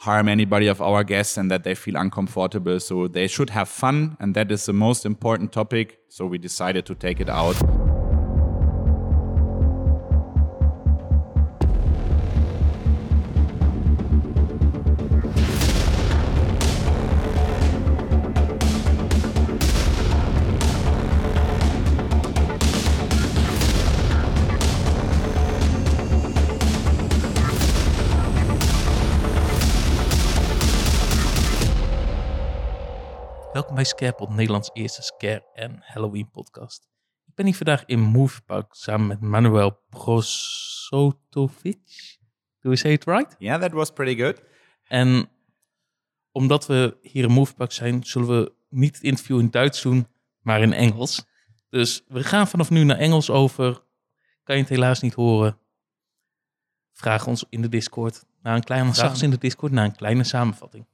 harm anybody of our guests and that they feel uncomfortable. So they should have fun, and that is the most important topic. So we decided to take it out. Bij Scarepot, Nederlands eerste scare- en Halloween podcast. Ik ben hier vandaag in Moviepark samen met Manuel Prosotovic. Do we say it right? Yeah, that was pretty good. En omdat we hier in Moviepark zijn, zullen we niet het interview in Duits doen, maar in Engels. Dus we gaan vanaf nu naar Engels over. Kan je het helaas niet horen? Vraag ons in de Discord naar een kleine, ons in de Discord naar een kleine samenvatting.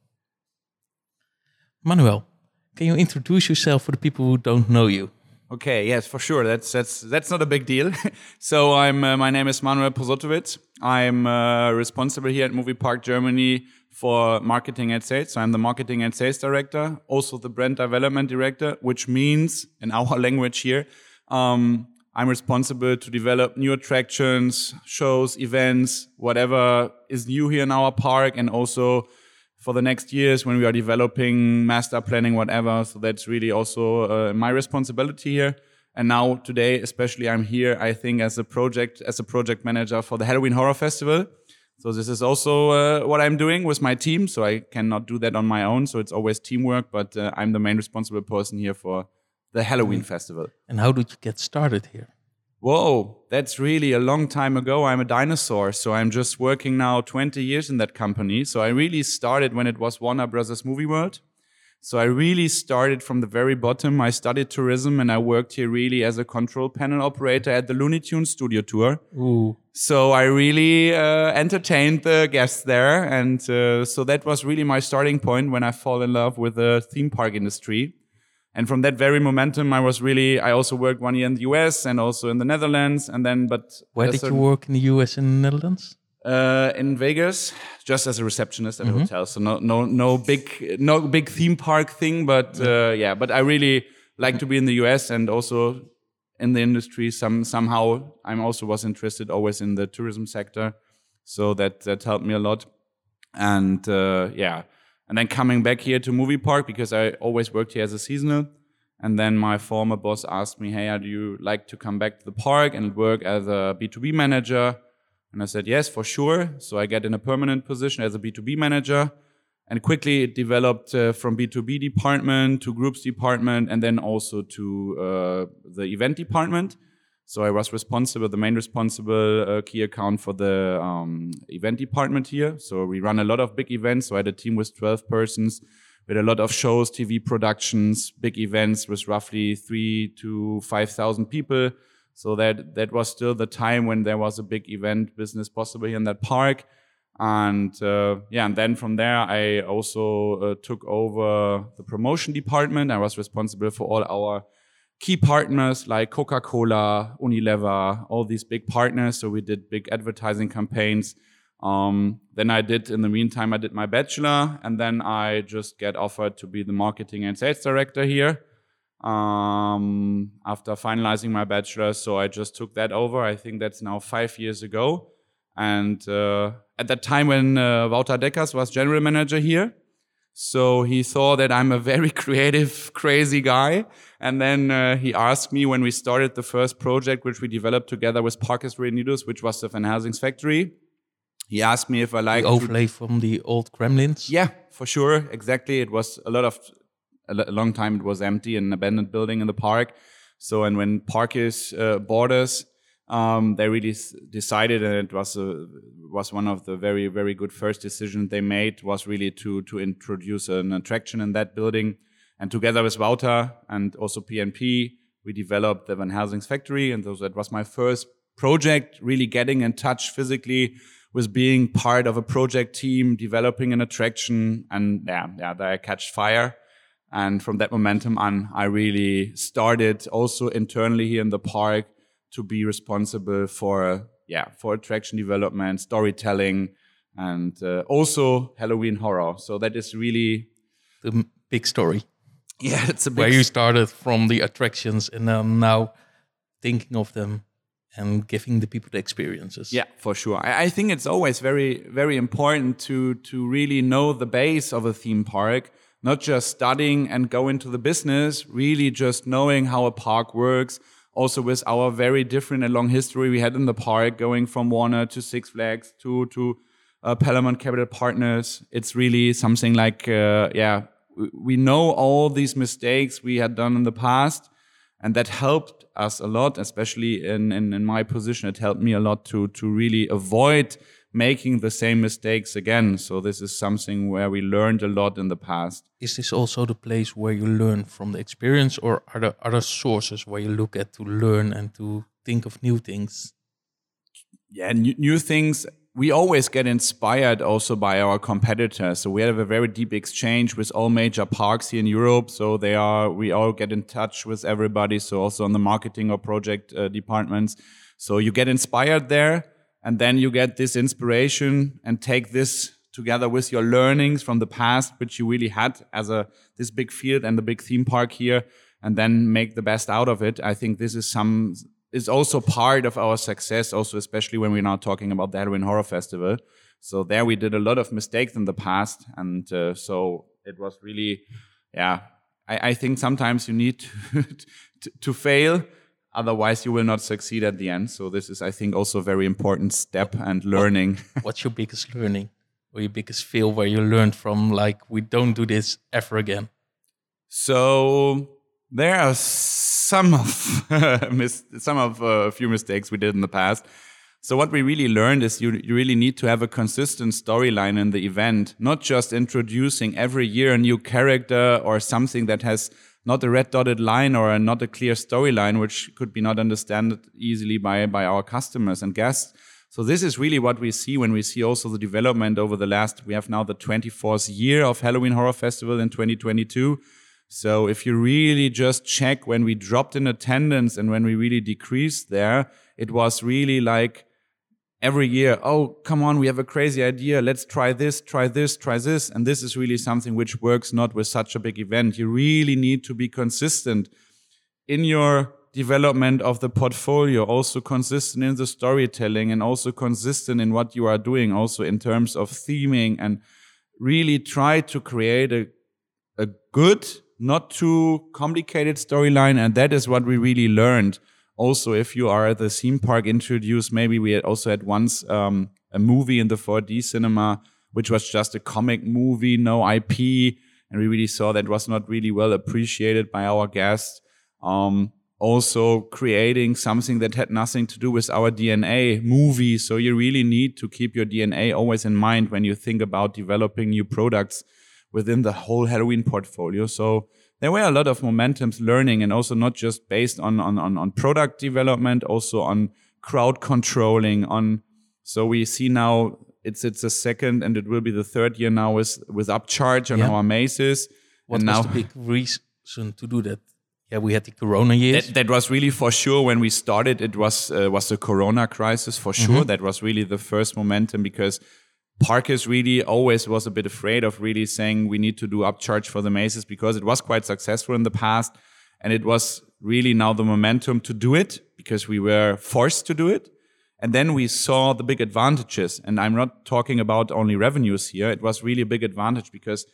Manuel, can you introduce yourself for the people who don't know you? Okay, yes, for sure. That's that's that's not a big deal. so I'm uh, my name is Manuel Pozotovic. I'm uh, responsible here at Movie Park Germany for marketing and sales. So I'm the marketing and sales director, also the brand development director, which means in our language here, um, I'm responsible to develop new attractions, shows, events, whatever is new here in our park, and also for the next years when we are developing master planning, whatever. So that's really also uh, my responsibility here. And now today, especially, I'm here. I think as a project as a project manager for the Halloween Horror Festival. So this is also uh, what I'm doing with my team. So I cannot do that on my own. So it's always teamwork. But uh, I'm the main responsible person here for the Halloween Festival. And how did you get started here? Whoa, that's really a long time ago. I'm a dinosaur. So I'm just working now 20 years in that company. So I really started when it was Warner Brothers Movie World. So I really started from the very bottom. I studied tourism and I worked here really as a control panel operator at the Looney Tunes studio tour. Ooh. So I really uh, entertained the guests there. And uh, so that was really my starting point when I fall in love with the theme park industry. And from that very momentum, I was really, I also worked one year in the US and also in the Netherlands. And then, but Where did you work in the US and the Netherlands? uh, in Vegas, just as a receptionist at a hotel. So no, no, no big, no big theme park thing, but uh, yeah. But I really like to be in the US and also in the industry. Some somehow I'm also was interested always in the tourism sector, so that that helped me a lot. And uh, yeah, and then coming back here to Movie Park because I always worked here as a seasonal. And then my former boss asked me, "Hey, do you like to come back to the park and work as a B2B manager?" And I said, yes, for sure. So I get in a permanent position as a B2B manager. And quickly it developed uh, from B2B department to groups department and then also to uh, the event department. So I was responsible, the main responsible uh, key account for the um, event department here. So we run a lot of big events. So I had a team with 12 persons. with a lot of shows, TV productions, big events with roughly three to 5,000 people. So that that was still the time when there was a big event business possible here in that park, and uh, yeah, and then from there I also uh, took over the promotion department. I was responsible for all our key partners like Coca-Cola, Unilever, all these big partners. So we did big advertising campaigns. Um, then I did, in the meantime, I did my bachelor, and then I just get offered to be the marketing and sales director here um, after finalizing my bachelor. So I just took that over. I think that's now five years ago. And uh, at that time when uh, Wouter Deckers was general manager here, so he saw that I'm a very creative, crazy guy. And then uh, he asked me when we started the first project, which we developed together with Parques Reunidos, which was the Van Helsing's factory. He asked me if I like The to overlay from the old Gremlins? yeah, for sure. Exactly. It was a lot of a a long time. It was empty, and an abandoned building in the park. So, and when Parkes uh, bought us, um, they really decided, and it was a, was one of the very very good first decisions they made was really to to introduce an attraction in that building. And together with Wouter and also PNP, we developed the Van Helsing's factory, and so that was my first project. Really getting in touch physically with being part of a project team, developing an attraction, and yeah, yeah, there I catch fire. And from that momentum on, I really started also internally here in the park to be responsible for yeah for attraction development, storytelling, and uh, also Halloween horror. So that is really The big story. yeah, it's a big Where you started from the attractions and now thinking of them and giving the people the experiences. Yeah, for sure. I, I think it's always very, very important to to really know the base of a theme park, not just studying and go into the business. Really, just knowing how a park works. Also, with our very different and long history we had in the park, going from Warner to Six Flags to to uh, Palamon Capital Partners, it's really something like uh, yeah, we, we know all these mistakes we had done in the past and that helped us a lot especially in, in, in my position. It helped me a lot to to really avoid making the same mistakes again. So this is something where we learned a lot in the past. Is this also the place where you learn from the experience or are there other sources where you look at to learn and to think of new things? yeah new, new things. We always get inspired also by our competitors. So we have a very deep exchange with all major parks here in europe. So they are we all get in touch with everybody. So also on the marketing or project uh, departments. So you get inspired there and then you get this inspiration and take this together with your learnings from the past which you really had as a this big field and the big theme park here and then make the best out of it i think this is some is also part of our success, also especially when we're now talking about the Halloween Horror Festival. So there we did a lot of mistakes in the past, and uh, so it was really, yeah. I, I think sometimes you need to, to, to fail, otherwise you will not succeed at the end. So this is, I think, also a very important step and learning. What's your biggest learning or your biggest fail where you learned from like we don't do this ever again? So there are some of some of uh, a few mistakes we did in the past. So what we really learned is you, you really need to have a consistent storyline in the event, not just introducing every year a new character or something that has not a red dotted line or a, not a clear storyline, which could be not understood easily by, by our customers and guests. So this is really what we see when we see also the development over the last, we have now the 24th year of Halloween Horror Festival in 2022. So if you really just check when we dropped in attendance and when we really decreased there, it was really like every year, oh, come on, we have a crazy idea. Let's try this, try this, try this. And this is really something which works not with such a big event. You really need to be consistent in your development of the portfolio, also consistent in the storytelling and also consistent in what you are doing, also in terms of theming and really try to create a, a good not too complicated storyline. And that is what we really learned. Also, if you are at the theme park introduced, maybe we had also had once um, a movie in the 4D cinema, which was just a comic movie, no IP. And we really saw that was not really well appreciated by our guests. Um, also creating something that had nothing to do with our DNA movie. So you really need to keep your DNA always in mind when you think about developing new products within the whole Halloween portfolio. So there were a lot of momentums learning and also not just based on, on, on, on product development, also on crowd controlling on, so we see now it's, it's a second and it will be the third year now with, with upcharge on Yeah. our mazes. What and was now the big reason to do that? Yeah, we had the Corona years. that, that was really for sure when we started it was uh, was the corona crisis for sure that was really the first momentum because Parques really always was a bit afraid of really saying we need to do upcharge for the mazes because it was quite successful in the past and it was really now the momentum to do it because we were forced to do it. And then we saw the big advantages. And i'm not talking about only revenues here. It was really a big advantage because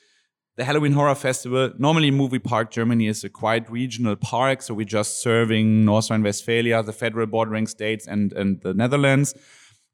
the Halloween Horror Festival, normally Movie Park Germany is a quite regional park, so we're just serving North Rhine-Westphalia, the federal bordering states, and and the Netherlands.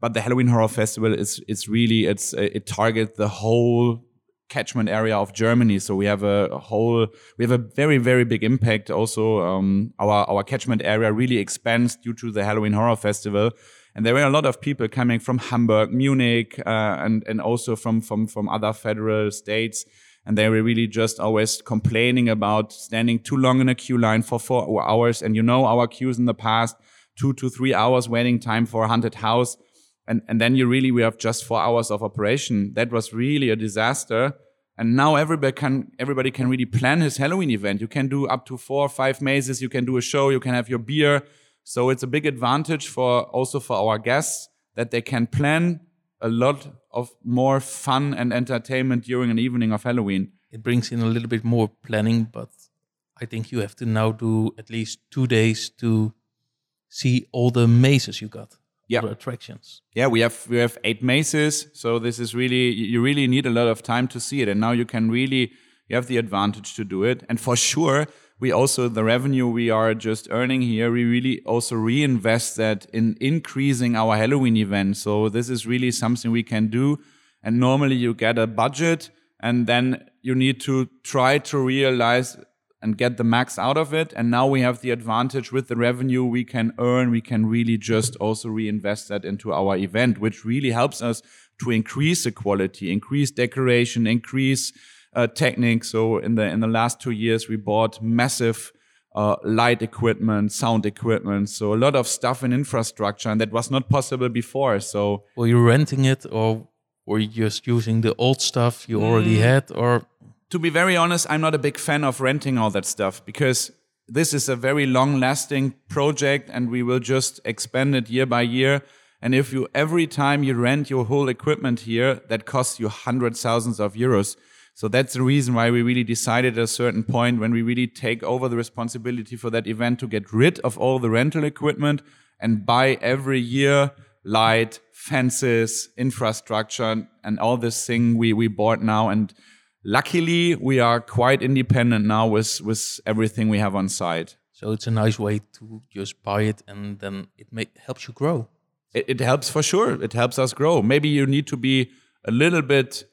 But the Halloween Horror Festival is it's really it's it targets the whole catchment area of Germany. So we have a, a whole we have a very very big impact. Also, um, our our catchment area really expands due to the Halloween Horror Festival. And there were a lot of people coming from Hamburg, Munich, uh, and and also from from from other federal states and they were really just always complaining about standing too long in a queue line for four hours. And you know our queues in the past, two to three hours waiting time for a haunted house, and and then you really we have just four hours of operation. That was really a disaster. And now everybody can everybody can really plan his Halloween event. You can do up to four or five mazes. You can do a show. You can have your beer. So it's a big advantage for also for our guests that they can plan a lot of more fun and entertainment during an evening of Halloween. It brings in a little bit more planning, but I think you have to now do at least two days to see all the mazes you got. Yeah. Attractions. Yeah, we have we have eight mazes, so this is really you really need a lot of time to see it, and now you can really you have the advantage to do it, and for sure we also the revenue we are just earning here we really also reinvest that in increasing our Halloween event. So this is really something we can do, and normally you get a budget, and then you need to try to realize and get the max out of it. And now we have the advantage with the revenue we can earn. We can really just also reinvest that into our event, which really helps us to increase the quality, increase decoration, increase uh, technique. So in the in the last two years, we bought massive uh, light equipment, sound equipment, so a lot of stuff in infrastructure, and that was not possible before. So were you renting it, or were you just using the old stuff you already Mm. had, or to be very honest, I'm not a big fan of renting all that stuff because this is a very long lasting project and we will just expand it year by year. And if you every time you rent your whole equipment here, that costs you hundreds thousands of euros. So that's the reason why we really decided at a certain point when we really take over the responsibility for that event to get rid of all the rental equipment and buy every year light, fences, infrastructure, and all this thing we, we bought now. And luckily we are quite independent now with with everything we have on site. So it's a nice way to just buy it and then it may, helps you grow. it, it helps for sure. It helps us grow. Maybe you need to be a little bit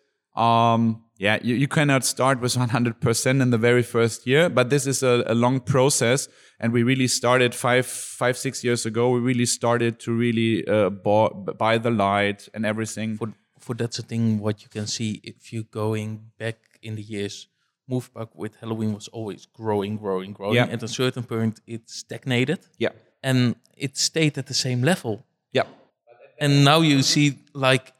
um yeah you, you cannot start with 100% in the very first year but this is a, a long process. And we really started five five six years ago. We really started to really uh, buy, buy the light and everything. For for that's the thing what you can see. If you're going back in the years. Moviepark with Halloween was always growing, growing, growing. Yeah. At a certain point, it stagnated yeah and it stayed at the same level. yeah and now you see like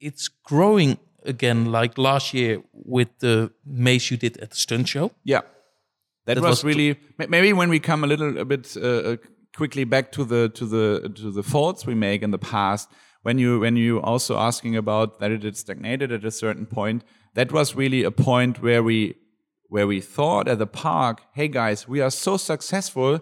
it's growing again like last year with the maze you did at the stunt show Yeah, that, That was, was really maybe when we come a little a bit uh, uh, quickly back to the to the to the faults we make in the past. When you when you also asking about that it stagnated at a certain point, that was really a point where we where we thought at the park, hey guys, we are so successful,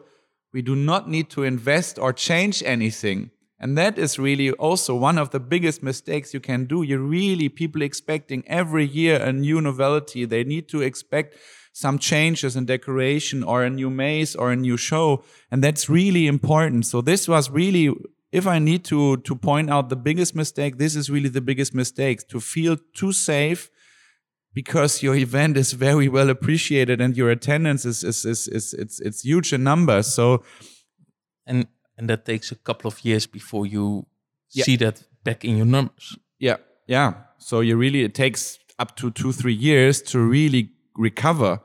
we do not need to invest or change anything. And that is really also one of the biggest mistakes you can do. You really, people expecting every year a new novelty. They need to expect some changes in decoration or a new maze or a new show. And that's really important. So this was really, if I need to, to point out the biggest mistake, this is really the biggest mistake to feel too safe because your event is very well appreciated and your attendance is, is, is, is it's, it's huge in numbers. So and and that takes a couple of years before you Yeah. see that back in your numbers Yeah, yeah. So you really it takes up to two three years to really recover,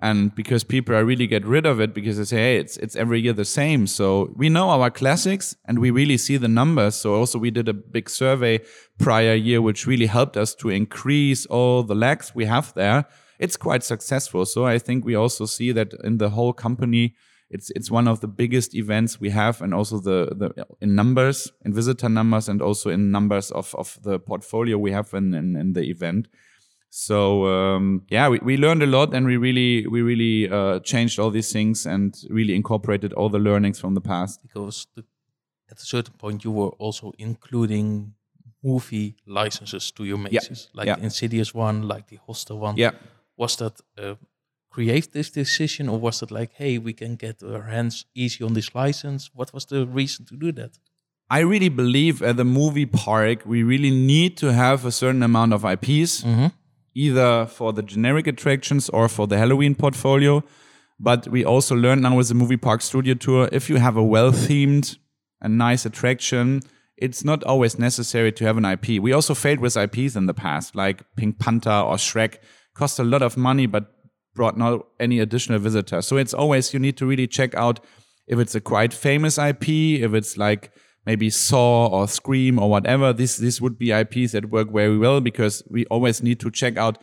and because people are really get rid of it because they say hey it's it's every year the same. So we know our classics and we really see the numbers. So also we did a big survey prior year which really helped us to increase all the lags we have there. It's quite successful. So I think we also see that in the whole company it's it's one of the biggest events we have and also the the in numbers in visitor numbers and also in numbers of of the portfolio we have in in, in the event so um, yeah we, we learned a lot and we really we really uh, changed all these things and really incorporated all the learnings from the past. Because the, at a certain point you were also including movie licenses to your mazes like yeah. the insidious one like the hostel one. Yeah. Was that a creative decision or was it like hey we can get our hands easy on this license? What was the reason to do that? I really believe at the movie park we really need to have a certain amount of IPs either for the generic attractions or for the Halloween portfolio. But we also learned now with the movie park studio tour, if you have a well themed and nice attraction, it's not always necessary to have an IP. We also failed with IPs in the past, like Pink Panther or Shrek, cost a lot of money, but brought not any additional visitors. So it's always, you need to really check out if it's a quite famous IP, if it's like maybe Saw or Scream or whatever. This this would be IPs that work very well because we always need to check out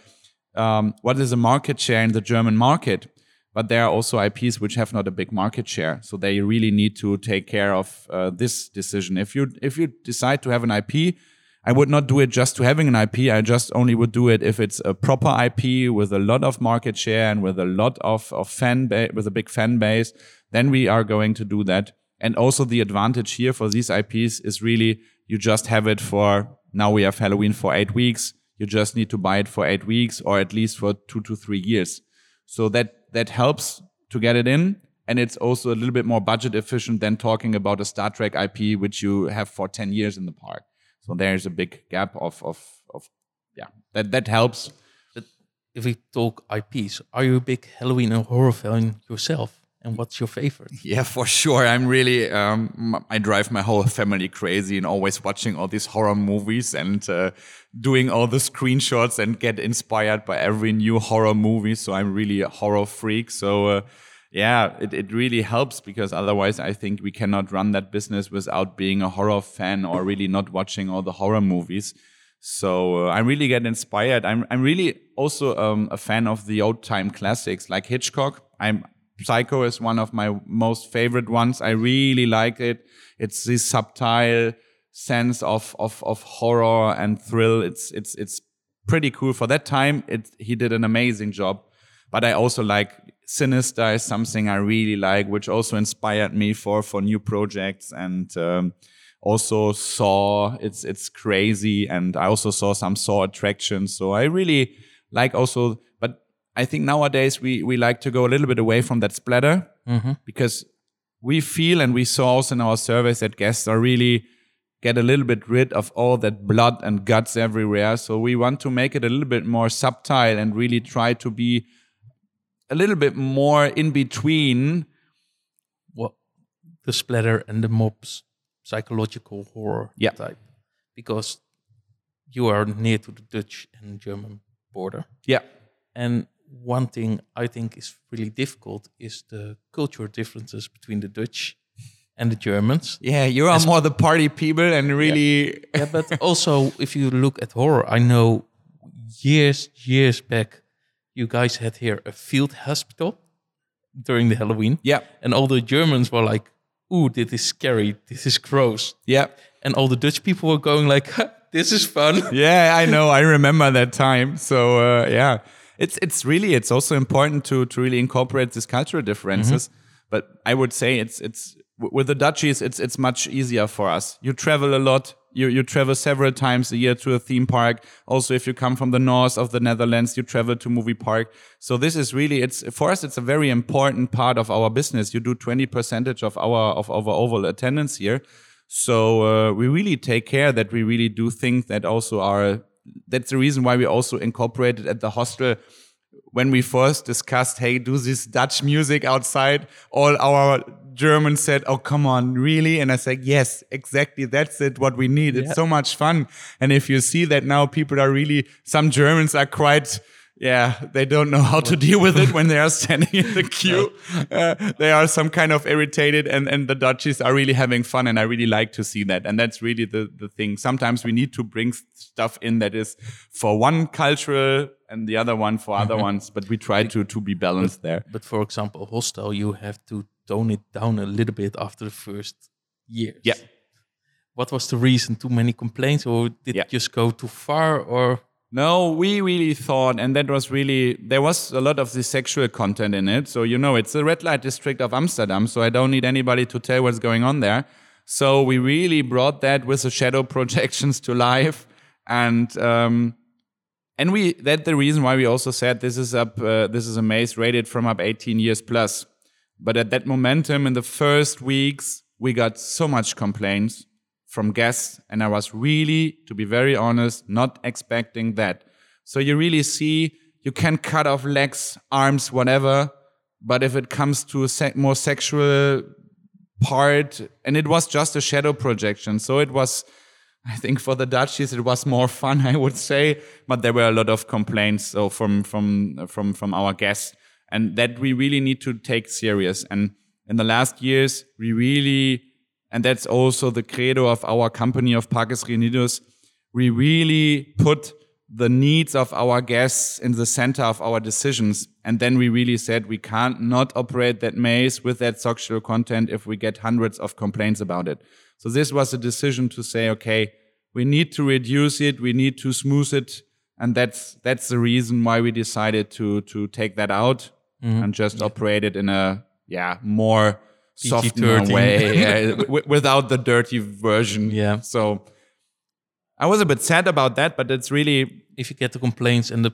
um, what is the market share in the German market. But there are also IPs which have not a big market share, so they really need to take care of uh, this decision. If you if you decide to have an IP, I would not do it just to having an IP. I just only would do it if it's a proper IP with a lot of market share and with a lot of, of fan base, with a big fan base. Then we are going to do that. And also the advantage here for these IPs is really you just have it for now we have Halloween for eight weeks. You just need to buy it for eight weeks or at least for two to three years. So that, that helps to get it in. And it's also a little bit more budget efficient than talking about a Star Trek IP, which you have for 10 years in the park. So there's a big gap of of of yeah that that helps. If we talk IPs, are you a big Halloween and horror fan yourself? And what's your favorite? Yeah, for sure. I'm really um, I drive my whole family crazy and always watching all these horror movies and uh, doing all the screenshots and get inspired by every new horror movie. So I'm really a horror freak. So. Uh, yeah, it, it really helps because otherwise I think we cannot run that business without being a horror fan or really not watching all the horror movies. So uh, I really get inspired. I'm I'm really also um, a fan of the old time classics like Hitchcock. I'm Psycho is one of my most favorite ones. I really like it. It's this subtle sense of of of horror and thrill. It's it's it's pretty cool for that time. It he did an amazing job. But I also like Sinister is something I really like, which also inspired me for for new projects and um, also saw it's it's crazy and I also saw some saw attractions. So I really like also, but I think nowadays we we like to go a little bit away from that splatter Mm-hmm. because we feel and we saw also in our surveys that guests are really get a little bit rid of all that blood and guts everywhere. So we want to make it a little bit more subtle and really try to be a little bit more in between. What the splatter and the mobs psychological horror Yeah. type, because you are near to the Dutch and German border. Yeah. And one thing I think is really difficult is the cultural differences between the Dutch and the Germans. Yeah, you are more the party people and really. yeah, but also if you look at horror, I know years, years back, you guys had here a field hospital during the Halloween, Yeah. and all the Germans were like, "Ooh, this is scary. This is gross," Yeah. and all the Dutch people were going like, "This is fun." Yeah, I know. I remember that time. So uh, yeah, it's it's really it's also important to to really incorporate these cultural differences. But I would say it's it's with the Dutchies, it's it's much easier for us. You travel a lot. You you travel several times a year to a theme park. Also, if you come from the north of the Netherlands, you travel to movie park. So this is really it's for us. It's a very important part of our business. You do twenty percentage of our of our overall attendance here. So uh, we really take care that we really do things that also are. That's the reason why we also incorporated at the hostel when we first discussed, hey, do this Dutch music outside. All our Germans said, oh, come on, really? And I said, yes, exactly. That's it. What we need. It's so much fun. And if you see that now, people are really. Some Germans are quite. Yeah, they don't know how to deal with it when they are standing in the queue. Uh, they are some kind of irritated, and, and the Dutchies are really having fun, and I really like to see that. And that's really the, the thing. Sometimes we need to bring stuff in that is for one cultural and the other one for other ones, but we try to to be balanced there. But for example, hostel, you have to tone it down a little bit after the first years. Yeah. What was the reason? Too many complaints, or did Yeah. it just go too far? Or No, we really thought, and that was really, there was a lot of the sexual content in it. So, you know, it's the red light district of Amsterdam. So I don't need anybody to tell what's going on there. So we really brought that with the shadow projections to life. And, um, and we, that's the reason why we also said this is up, uh, this is a maze rated from up 18 years plus. But at that momentum in the first weeks, we got so much complaints from guests, and I was really, to be very honest, not expecting that. So you really see you can cut off legs, arms, whatever, but if it comes to a more sexual part, and it was just a shadow projection, so it was. I think for the Dutchies it was more fun, I would say, but there were a lot of complaints so from from from from our guests, and that we really need to take serious. And in the last years, we really, and that's also the credo of our company of Parques Reunidos, we really put the needs of our guests in the center of our decisions. And then we really said we can't not operate that maze with that sexual content if we get hundreds of complaints about it. So this was a decision to say, okay, we need to reduce it, we need to smooth it, and that's that's the reason why we decided to to take that out Mm-hmm. and just operate it in a yeah more softer PG-13. way yeah, without the dirty version. Yeah. So I was a bit sad about that, but it's really if you get the complaints and the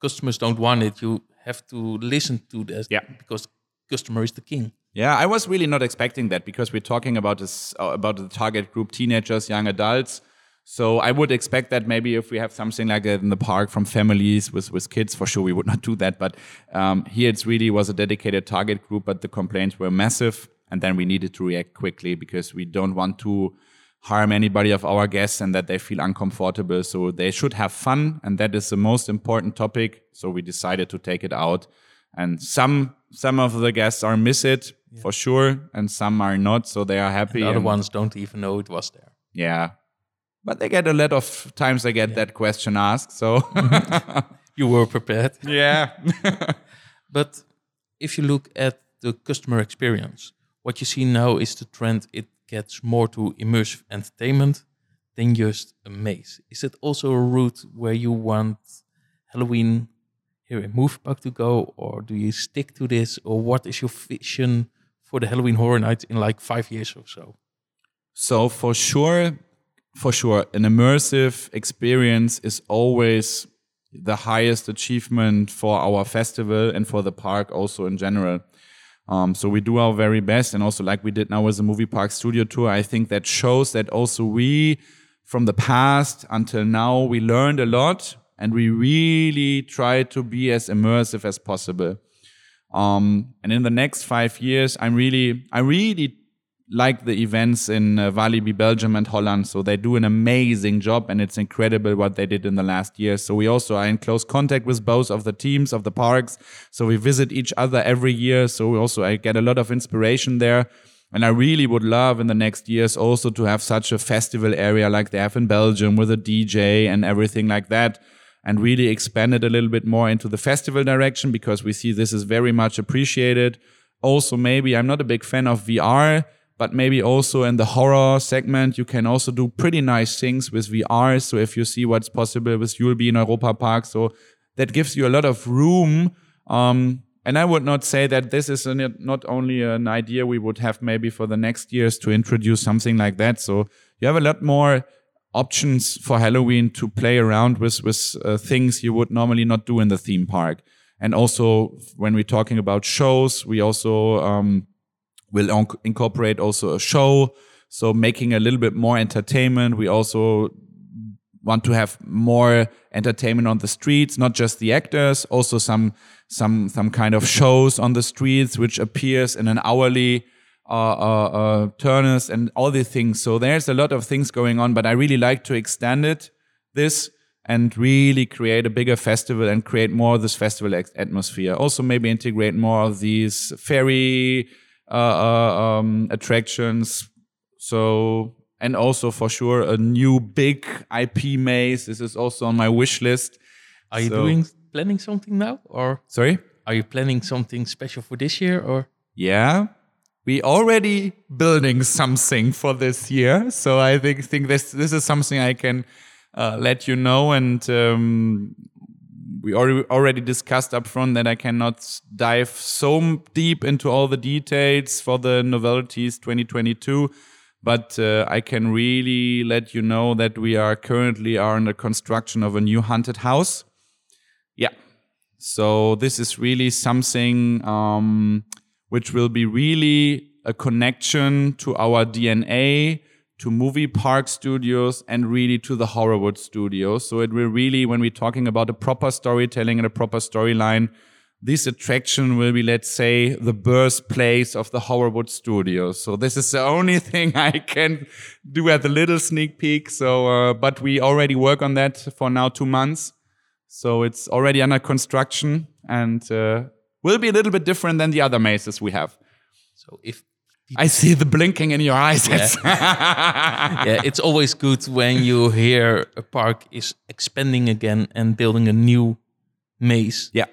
customers don't want it, you have to listen to that. Yeah. Because customer is the king. Yeah, I was really not expecting that because we're talking about this uh, about the target group teenagers, young adults. So I would expect that maybe if we have something like that in the park from families with with kids, for sure we would not do that. But um, here it's really was a dedicated target group, but the complaints were massive, and then we needed to react quickly because we don't want to harm anybody of our guests and that they feel uncomfortable. So they should have fun, and that is the most important topic. So we decided to take it out, and some some of the guests are miss it for sure, and some are not. So they are happy. The other and- ones don't even know it was there. yeah. But they get a lot of times they get that question asked. So You were prepared. yeah. But if you look at the customer experience, what you see now is the trend. It gets more to immersive entertainment than just a maze. Is it also a route where you want Halloween here in Moviepark to go, or do you stick to this, or what is your vision for the Halloween Horror Night in like five years or so? So for sure, for sure, an immersive experience is always the highest achievement for our festival and for the park also in general. Um, so we do our very best, and also like we did now with the movie park studio tour, I think that shows that also we, from the past until now, we learned a lot, and we really try to be as immersive as possible. Um, and in the next five years, I'm really, I really like the events in uh, Walibi, Belgium and Holland. So they do an amazing job and it's incredible what they did in the last year. So we also are in close contact with both of the teams of the parks. So we visit each other every year. So we also, I get a lot of inspiration there. And I really would love in the next years also to have such a festival area like they have in Belgium with a DJ and everything like that and really expand it a little bit more into the festival direction because we see this is very much appreciated. Also, maybe I'm not a big fan of VR, but maybe also in the horror segment, you can also do pretty nice things with VR. So if you see what's possible with Yullbe in Europa Park, so that gives you a lot of room. Um, and I would not say that this is an, not only an idea we would have maybe for the next years to introduce something like that. So you have a lot more options for Halloween to play around with with uh, things you would normally not do in the theme park. And also when we're talking about shows, we also um, will inc- incorporate also a show. So making a little bit more entertainment. We also want to have more entertainment on the streets, not just the actors, also some some some kind of shows on the streets, which appears in an hourly uh, uh, uh, turners and all these things. So there's a lot of things going on, but I really like to extend it this and really create a bigger festival and create more of this festival atmosphere. Also, maybe integrate more of these fairy uh, uh, um, attractions. So, and also for sure a new big IP maze. This is also on my wish list. Are you So- doing planning something now, or Sorry. are you planning something special for this year, or? Yeah. We already building something for this year, so I think think this this is something I can uh, let you know. And um, we already discussed up front that I cannot dive so deep into all the details for the novelties 2022, but uh, I can really let you know that we are currently are in the construction of a new haunted house. Yeah. So this is really something um, which will be really a connection to our DNA, to movie park studios, and really to the Horrorwood studios. So it will really, when we're talking about a proper storytelling and a proper storyline, this attraction will be, let's say, the birthplace of the Horrorwood studios. So this is the only thing I can do at the little sneak peek. So, uh, but we already work on that for now two months. So it's already under construction and uh, will be a little bit different than the other mazes we have. So if I see the blinking in your eyes. It's- yeah, it's always good when you hear a park is expanding again and building a new maze. yeah.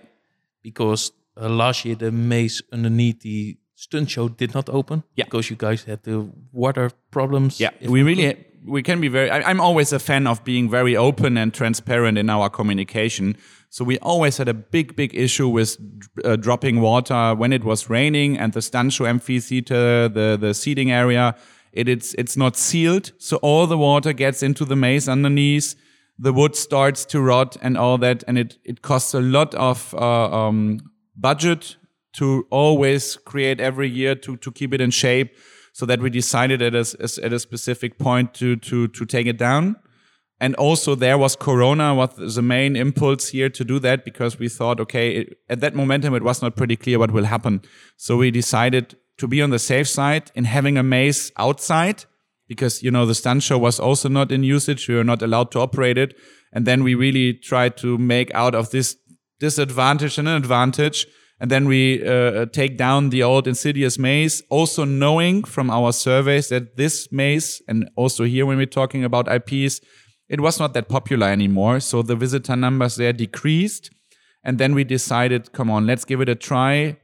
Because uh, last year the maze underneath the stunt show did not open. Yeah. Because you guys had the water problems. Yeah, we really we can be very. I, I'm always a fan of being very open and transparent in our communication. So we always had a big, big issue with uh, dropping water when it was raining and the stunt show amphitheater, the the seating area. It, it's it's not sealed, so all the water gets into the maze underneath. The wood starts to rot and all that, and it it costs a lot of uh, um, budget to always create every year to to keep it in shape so that we decided at a, at a specific point to to to take it down. And also there was corona was the main impulse here to do that because we thought okay it, at that momentum it was not pretty clear what will happen. So we decided to be on the safe side in having a maze outside because you know the stunt show was also not in usage. We were not allowed to operate it. And then we really tried to make out of this disadvantage and an advantage and then we uh, take down the old insidious maze also knowing from our surveys that this maze and also here when we're talking about ips it was not that popular anymore. So the visitor numbers there decreased. And then we decided come on let's give it a try.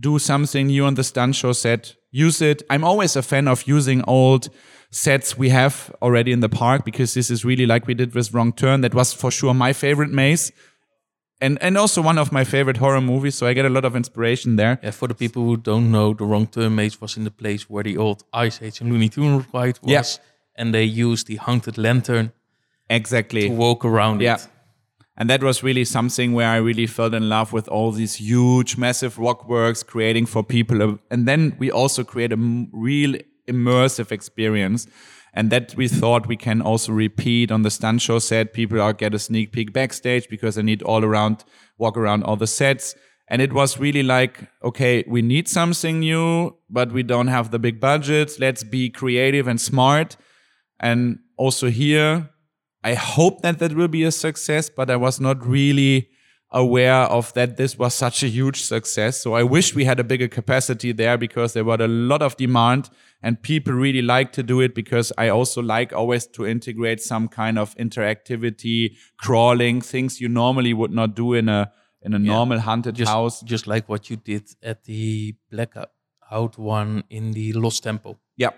Do something new on the stunt show set. Use it. I'm always a fan of using old sets we have already in the park because this is really like we did with wrong turn that was for sure my favorite maze and and also one of my favorite horror movies. So I get a lot of inspiration there. Yeah, for the people who don't know, the Wrong maze was in the place where the old Ice Age and Looney Tunes ride was, Yeah. and they used the haunted lantern Exactly. to walk around Yeah. it. And that was really something where I really fell in love with all these huge, massive rock works creating for people. And then we also create a real immersive experience. And that we thought we can also repeat on the stunt show set. People are get a sneak peek backstage because they need all around, walk around all the sets. And it was really like, okay, we need something new, but we don't have the big budgets. Let's be creative and smart. And also here, I hope that that will be a success, but I was not really aware of that this was such a huge success. So I wish we had a bigger capacity there because there was a lot of demand and people really like to do it because I also like always to integrate some kind of interactivity, crawling, things you normally would not do in a in a normal haunted Just, house. just like what you did at the blackout one in the Lost Temple. Yeah,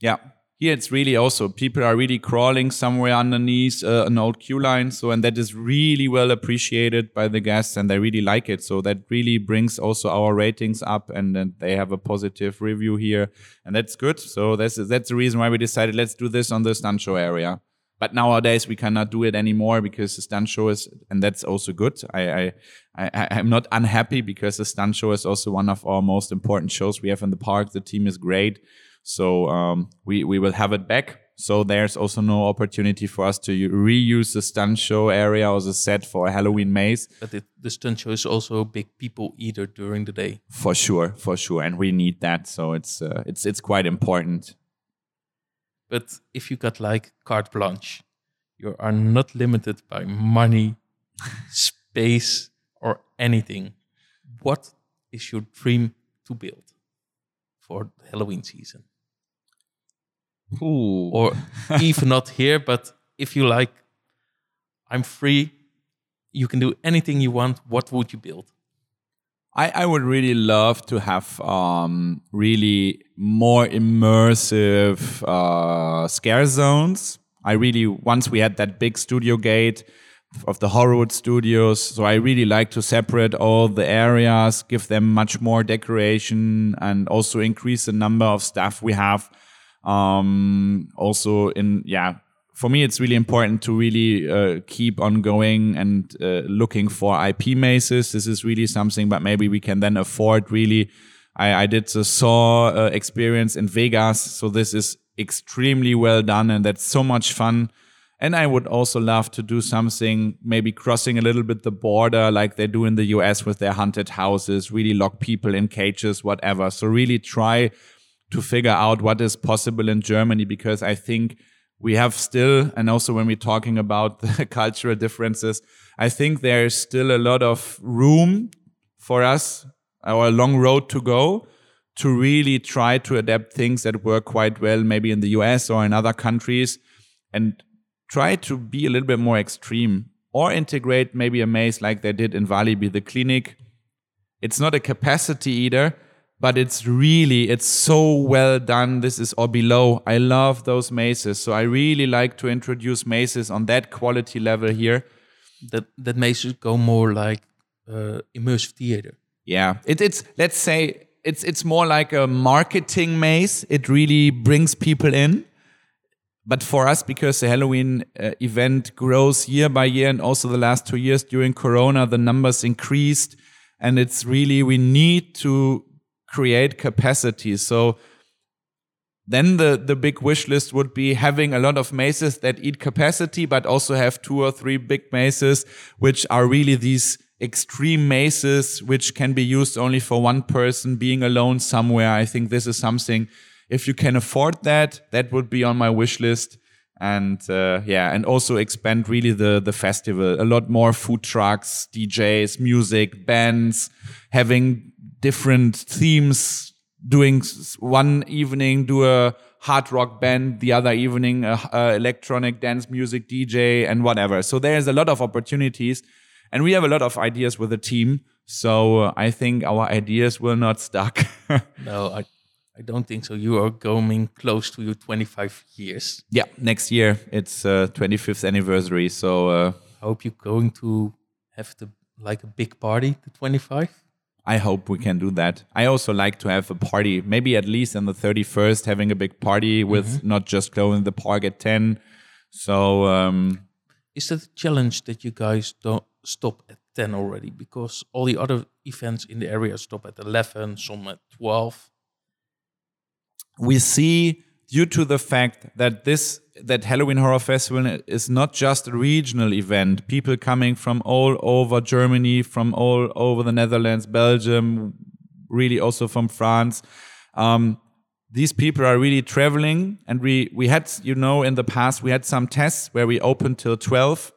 yeah. Here it's really also people are really crawling somewhere underneath uh, an old queue line. So and that is really well appreciated by the guests, and they really like it. So that really brings also our ratings up, and then they have a positive review here, and that's good. So that's that's the reason why we decided let's do this on the stunt show area. But nowadays we cannot do it anymore because the stunt show is, and that's also good. I, I, I, I'm not unhappy because the stunt show is also one of our most important shows we have in the park. The team is great. So um, we we will have it back. So there's also no opportunity for us to reuse the stunt show area or the set for a Halloween maze. But it, the stunt show is also a big people eater during the day. For sure, for sure, and we need that. So it's uh, it's it's quite important. But if you got like carte blanche, you are not limited by money, space, or anything. What is your dream to build for Halloween season? Ooh. Or even not here, but if you like, I'm free, you can do anything you want. What would you build? I, I would really love to have um, really more immersive uh, scare zones. I really once we had that big studio gate of the Horrorwood Studios, so I really like to separate all the areas, give them much more decoration, and also increase the number of staff we have. Um, also, in yeah, for me, it's really important to really uh, keep on going and uh, looking for IP mazes. This is really something, but maybe we can then afford really. I, I did the Saw uh, experience in Vegas, so this is extremely well done, and that's so much fun. And I would also love to do something, maybe crossing a little bit the border like they do in the US with their haunted houses, really lock people in cages, whatever. So really try to figure out what is possible in Germany because I think we have still, and also when we're talking about the cultural differences, I think there is still a lot of room for us, a long road to go to really try to adapt things that work quite well, maybe in the US or in other countries, and try to be a little bit more extreme or integrate maybe a maze like they did in Walibi, the clinic. It's not a capacity either, but it's really it's so well done. This is or below i love those maces so i really like to introduce maces on that quality level here. That that makes it go more like uh, immersive theater. yeah. It, it's let's say it's it's more like a marketing maze. It really brings people in. But for us because the halloween uh, event grows year by year and also the last two years during corona the numbers increased. And it's really we need to create capacity. So then the the big wish list would be having a lot of maces that eat capacity but also have two or three big maces which are really these extreme maces which can be used only for one person being alone somewhere. I think this is something if you can afford that that would be on my wish list. And uh, yeah and also expand really the the festival. A lot more food trucks djs music bands having different themes doing one evening do a hard rock band the other evening a, a electronic dance music dj and whatever so there's a lot of opportunities and we have a lot of ideas with the team so uh, i think our ideas will not stuck No, I I don't think so. You are going close to your 25 years. yeah next year it's uh, 25th anniversary so uh, I hope you're going to have the like a big party to 25. I hope we can do that. I also like to have a party, maybe at least on the 31st, having a big party with not just going the park at 10. So, um, Is that a challenge that you guys don't stop at 10 already? Because all the other events in the area stop at 11, some at 12. we see due to the fact that this that Halloween Horror Festival is not just a regional event. People coming from all over Germany, from all over the Netherlands, Belgium, really also from France. Um, these people are really traveling, and we we had you know in the past we had some tests where we opened till twelve,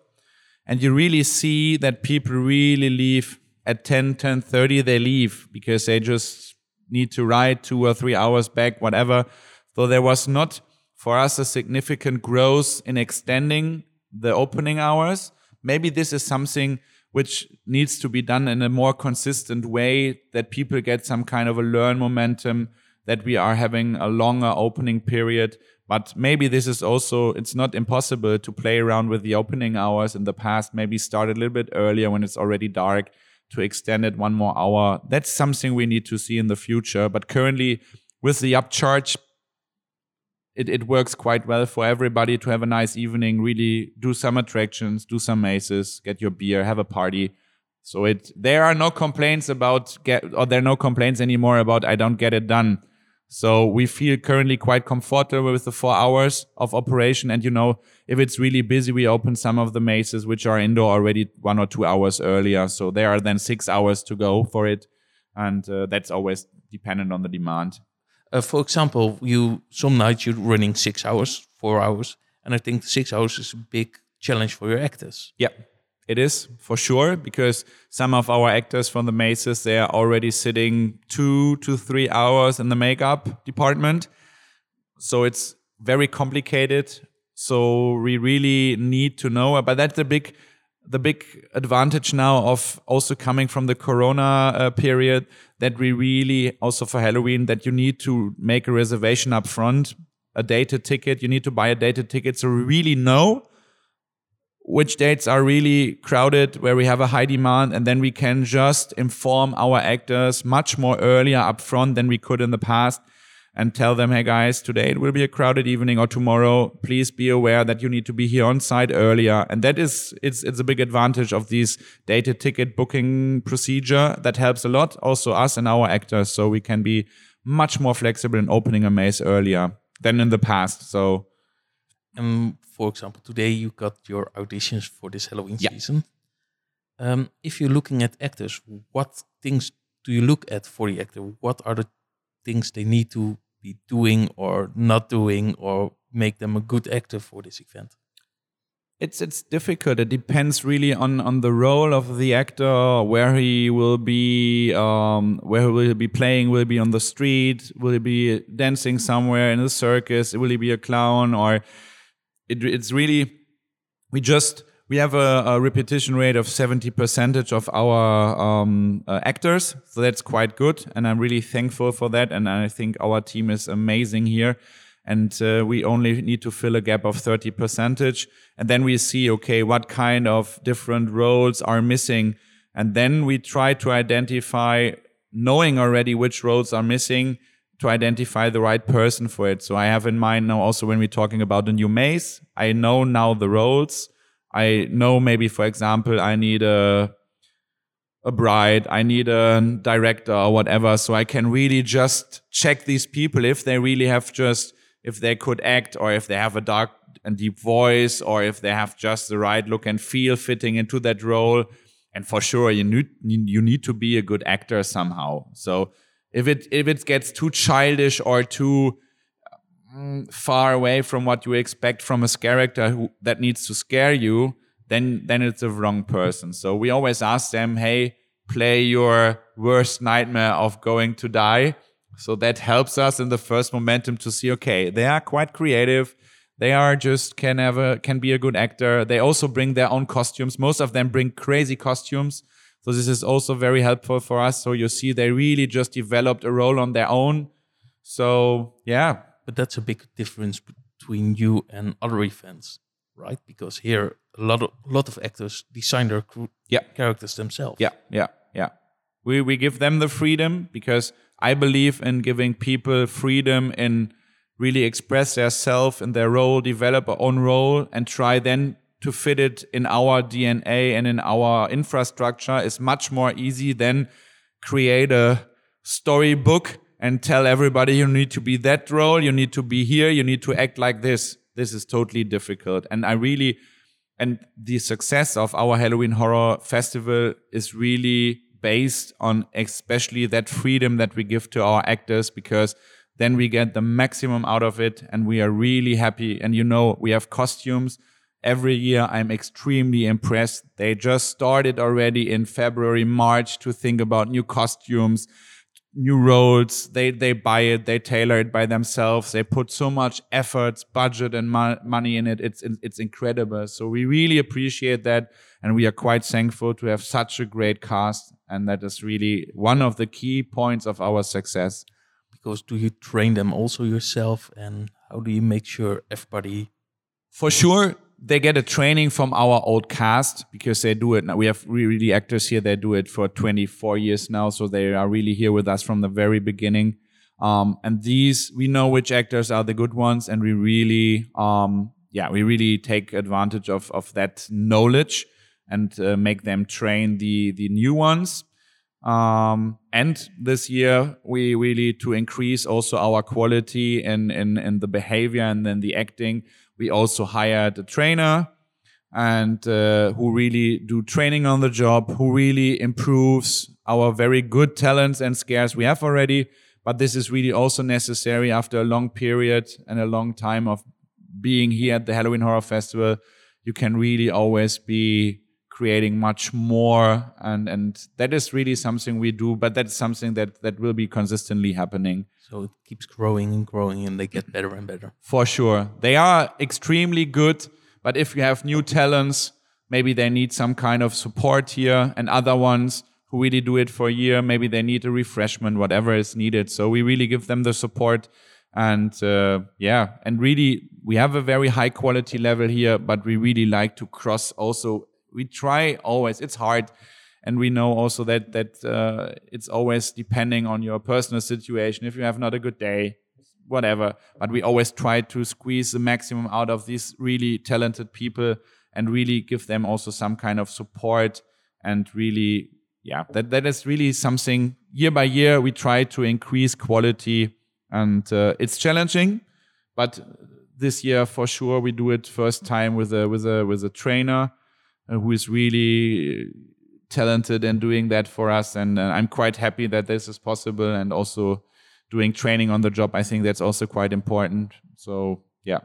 and you really see that people really leave at 10 10 30 they leave because they just need to ride two or three hours back whatever so there was not for us a significant growth in extending the opening hours maybe this is something which needs to be done in a more consistent way that people get some kind of a learn momentum that we are having a longer opening period. But maybe this is also it's not impossible to play around with the opening hours in the past maybe start a little bit earlier when it's already dark to extend it one more hour. That's something we need to see in the future. But currently with the upcharge it, it works quite well for everybody to have a nice evening really do some attractions do some maces get your beer have a party so it there are no complaints about get or there are no complaints anymore about i don't get it done so we feel currently quite comfortable with the four hours of operation. And you know, if it's really busy, we open some of the maces which are indoor already one or two hours earlier. So there are then six hours to go for it. And uh, that's always dependent on the demand. Uh, for example, you some nights you're running six hours, four hours, and I think six hours is a big challenge for your actors. Yeah, it is for sure because some of our actors from the maces they are already sitting two to three hours in the makeup department. So it's very complicated. So we really need to know but that's the big the big advantage now of also coming from the corona uh, period that we really also for halloween that you need to make a reservation up front a dated ticket. You need to buy a dated ticket. So we really know which dates are really crowded where we have a high demand and then we can just inform our actors much more earlier up front than we could in the past and tell them hey guys today it will be a crowded evening or tomorrow please be aware that you need to be here on site earlier and that is it's it's a big advantage of these dated ticket booking procedure that helps a lot also us and our actors so we can be much more flexible in opening a maze earlier than in the past so Um, for example, today you got your auditions for this Halloween Yeah. season. Um, if you're looking at actors, what things do you look at for the actor? What are the things they need to be doing or not doing or make them a good actor for this event? It's it's difficult. It depends really on on the role of the actor, where he will be, um, where he will be playing. Will he be on the street? Will he be dancing somewhere in the circus? Will he be a clown? Or it, it's really we just we have a, a repetition rate of 70 percentage of our um, uh, actors so that's quite good and i'm really thankful for that and i think our team is amazing here and uh, we only need to fill a gap of 30 percentage and then we see okay what kind of different roles are missing and then we try to identify knowing already which roles are missing to identify the right person for it. So i have in mind now also when we're talking about the new maze i know now the roles I know maybe, for example, I need a a bride, I need a director or whatever, so I can really just check these people if they really have just if they could act or if they have a dark and deep voice or if they have just the right look and feel fitting into that role. And for sure, you need you need to be a good actor somehow. So if it if it gets too childish or too Mm, far away from what you expect from a character who, that needs to scare you, then then it's the wrong person. So we always ask them, "Hey, play your worst nightmare of going to die." So that helps us in the first momentum to see, okay, they are quite creative. They are just can a, can be a good actor. They also bring their own costumes. Most of them bring crazy costumes. So this is also very helpful for us. So you see, they really just developed a role on their own. So yeah, but that's a big difference between you and other events, right? Because here a lot of lot of actors design their yeah. characters themselves. Yeah, yeah, yeah. We we give them the freedom because I believe in giving people freedom in really express their self in their role, develop a own role, and try then to fit it in our DNA and in our infrastructure is much more easy than create a storybook and tell everybody you need to be that role, you need to be here, you need to act like this. This is totally difficult. And I really, and the success of our Halloween Horror Festival is really based on especially that freedom that we give to our actors because then we get the maximum out of it and we are really happy. And you know, we have costumes every year. I'm extremely impressed. They just started already in February, March to think about new costumes new roles. They they buy it, they tailor it by themselves. They put so much effort, budget, and mo- money in it. It's it's incredible. So we really appreciate that, and we are quite thankful to have such a great cast. And that is really one of the key points of our success. Because do you train them also yourself, and how do you make sure everybody? For sure, they get a training from our old cast because they do it now. We have really actors here. They do it for 24 years now. So they are really here with us from the very beginning. Um, and these, we know which actors are the good ones and we really, um, yeah, we really take advantage of, of that knowledge and uh, make them train the, the new ones. Um, and this year we really to increase also our quality in, in, in the behavior and then the acting we also hired a trainer and uh, who really do training on the job, who really improves our very good talents and scares we have already. But this is really also necessary after a long period and a long time of being here at the Halloween Horror Festival. You can really always be creating much more and and that is really something we do but that's something that that will be consistently happening so it keeps growing and growing and they get better and better. For sure. They are extremely good, but if you have new talents, maybe they need some kind of support here and other ones who really do it for a year, maybe they need a refreshment, whatever is needed. So we really give them the support and uh, yeah, and really we have a very high quality level here, but we really like to cross also. We try always, it's hard. And we know also that that uh, it's always depending on your personal situation. If you have not a good day whatever. But we always try to squeeze the maximum out of these really talented people and really give them also some kind of support and really yeah that that is really something year by year we try to increase quality. And uh, it's challenging but this year for sure we do it first time with a with a with a trainer who is really talented and doing that for us. And uh, I'm quite happy that this is possible. And also doing training on the job, I think that's also quite important. So, yeah.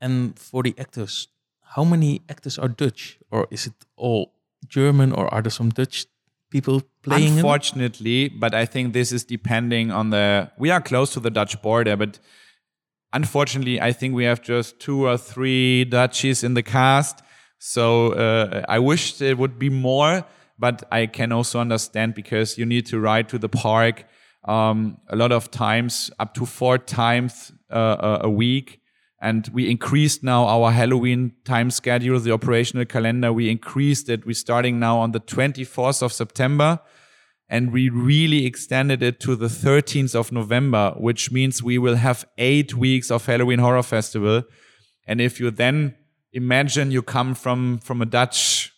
And for the actors, how many actors are Dutch? Or is it all German? Or are there some Dutch people playing? Unfortunately, but I think this is depending on the. We are close to the Dutch border, but unfortunately, I think we have just two or three Dutchies in the cast So uh, I wish it would be more, but I can also understand because you need to ride to the park um, a lot of times, up to four times uh, a week. And we increased now our Halloween time schedule, the operational calendar. We increased it. We're starting now on the 24th of September and we really extended it to the 13th of November, which means we will have eight weeks of Halloween Horror Festival. And if you then imagine you come from, from a Dutch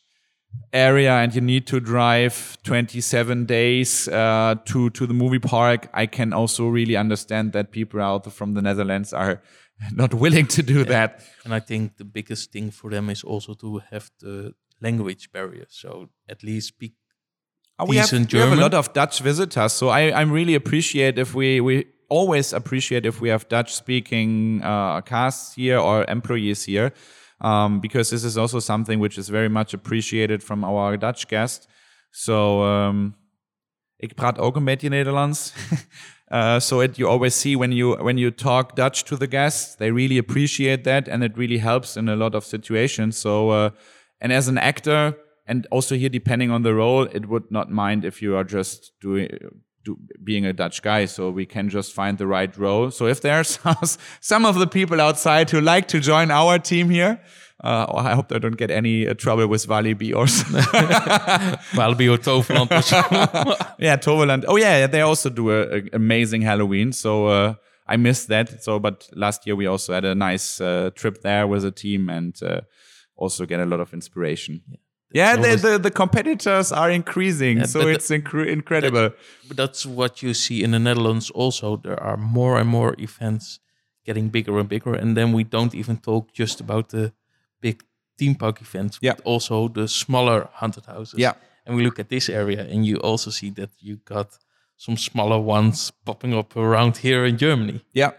area and you need to drive 27 days uh, to, to the movie park, I can also really understand that people out from the Netherlands are not willing to do yeah. that. And I think the biggest thing for them is also to have the language barrier. So at least speak uh, we have, we have, a lot of Dutch visitors, so I, I'm really appreciate if we we always appreciate if we have Dutch speaking uh, casts here or employees here, um, because this is also something which is very much appreciated from our Dutch guests. So um, ik praat ook een beetje Nederlands. uh, so it you always see when you when you talk Dutch to the guests, they really appreciate that, and it really helps in a lot of situations. So uh, and as an actor and also here, depending on the role, it would not mind if you are just doing do, being a Dutch guy, so we can just find the right role. So if there's some of the people outside who like to join our team here, uh, I hope I don't get any uh, trouble with Walibi or Walibi or Toverland. yeah, Toverland. Oh yeah, they also do an amazing Halloween. So uh, I missed that. So, but last year we also had a nice uh, trip there with a team and uh, also get a lot of inspiration. Yeah. Yeah, the, the, the, competitors are increasing, yeah, so it's inc- incredible. That, but that's what you see in the Netherlands also. There are more and more events getting bigger and bigger. And then we don't even talk just about the big theme park events, yeah. but also the smaller haunted houses. Yeah. And we look at this area and you also see that you got some smaller ones popping up around here in Germany. Yeah.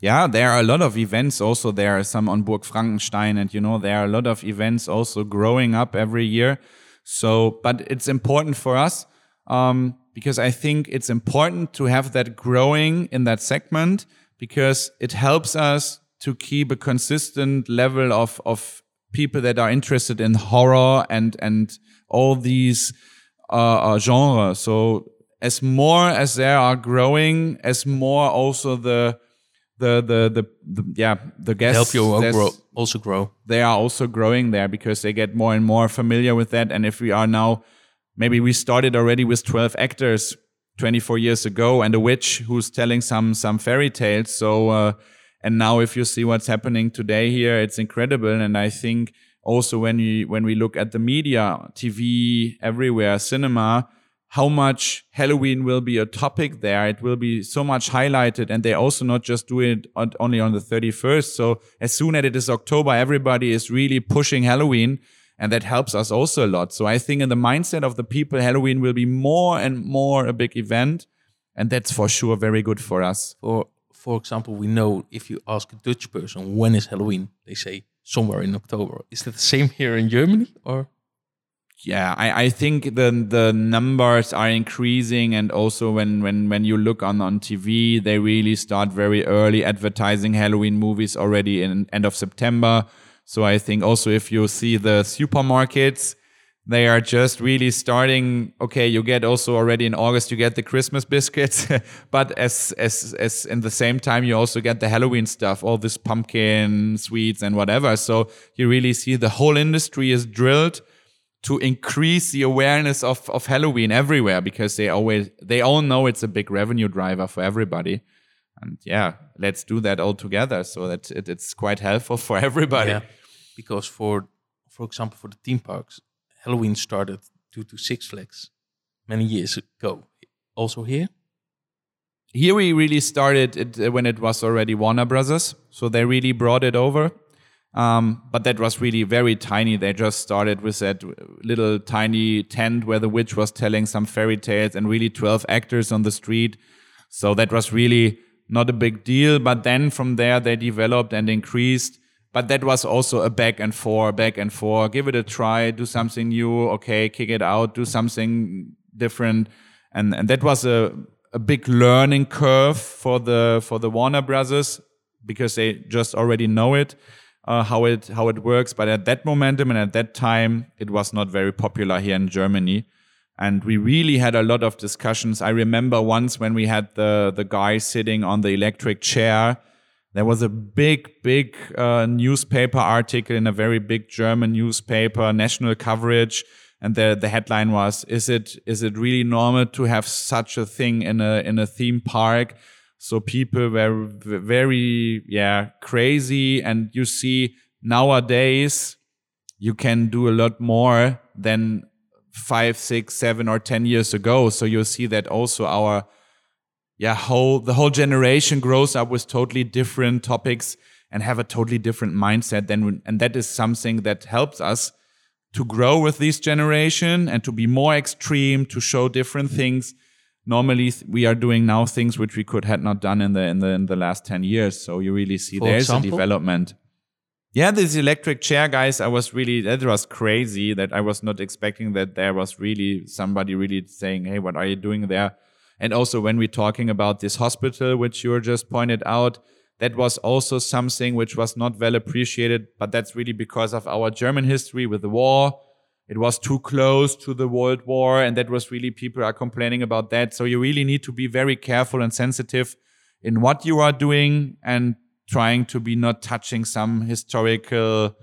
Yeah, there are a lot of events also. There are some on Burg Frankenstein, and you know, there are a lot of events also growing up every year. So, but it's important for us um, because I think it's important to have that growing in that segment because it helps us to keep a consistent level of of people that are interested in horror and and all these uh, uh, genres. So, as more as there are growing, as more also the the the the, the yeah the guests help you grow, also grow. They are also growing there because they get more and more familiar with that. And if we are now, maybe we started already with twelve actors 24 years ago, and a witch who's telling some some fairy tales. So uh, and now if you see what's happening today here, it's incredible. And I think also when we when we look at the media, TV everywhere, cinema how much Halloween will be a topic there. It will be so much highlighted and they also not just do it on, only on the 31st. So as soon as it is October, everybody is really pushing Halloween and that helps us also a lot. So I think in the mindset of the people, Halloween will be more and more a big event. And that's for sure very good for us. For, for example, we know if you ask a Dutch person, when is Halloween? They say somewhere in October. Is that the same here in Germany or? Yeah, I, I think the the numbers are increasing, and also when when when you look on on TV, they really start very early advertising Halloween movies already in end of September. So I think also if you see the supermarkets, they are just really starting. Okay, you get also already in August you get the Christmas biscuits, but as as as in the same time you also get the Halloween stuff, all this pumpkin sweets and whatever. So you really see the whole industry is drilled to increase the awareness of, of Halloween everywhere because they always they all know it's a big revenue driver for everybody. And yeah, let's do that all together so that it, it's quite helpful for everybody. Yeah. Because for for example, for the theme parks, Halloween started due to Six Flags many years ago. Also here? Here we really started it uh, when it was already Warner Brothers. So they really brought it over um, but that was really very tiny. They just started with that little tiny tent where the witch was telling some fairy tales and really 12 actors on the street. So that was really not a big deal. But then from there, they developed and increased. But that was also a back and forth, back and forth. Give it a try, do something new. Okay, kick it out, do something different. And, and that was a, a big learning curve for the, for the Warner Brothers because they just already know it uh, how it how it works. But at that momentum and at that time, it was not very popular here in Germany, and we really had a lot of discussions. I remember once when we had the the guy sitting on the electric chair. There was a big, big uh, newspaper article in a very big German newspaper, national coverage, and the the headline was: "Is it is it really normal to have such a thing in a in a theme park?" So people were very, yeah, crazy. And you see nowadays, you can do a lot more than five, six, seven, or 10 years ago. So you see that also our, yeah, whole, the whole generation grows up with totally different topics and have a totally different mindset. Then, and that is something that helps us to grow with this generation and to be more extreme, to show different things normally we are doing now things which we could had not done in the in the in the last 10 years. So you really see For there's example? a development. Yeah this electric chair guys i was really that was crazy that i was not expecting that there was really somebody really saying hey what are you doing there? And also when we're talking about this hospital which you just pointed out that was also something which was not well appreciated but that's really because of our german history with the war it was too close to the World War, and that was really people are complaining about that. So you really need to be very careful and sensitive in what you are doing and trying to be not touching some historical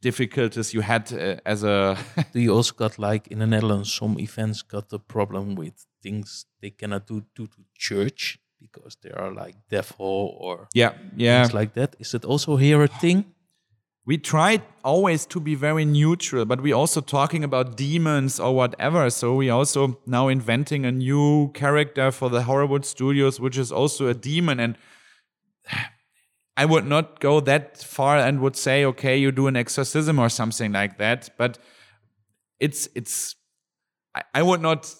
difficulties you had uh, as a Do you also got like in the Netherlands some events got the problem with things they cannot do due to church because they are like devil or yeah yeah things like that? Is it also here a thing? We try always to be very neutral, but we're also talking about demons or whatever. So we also now inventing a new character for the Horrorwood Studios, which is also a demon. And I would not go that far and would say, okay, you do an exorcism or something like that. But it's it's I, I would not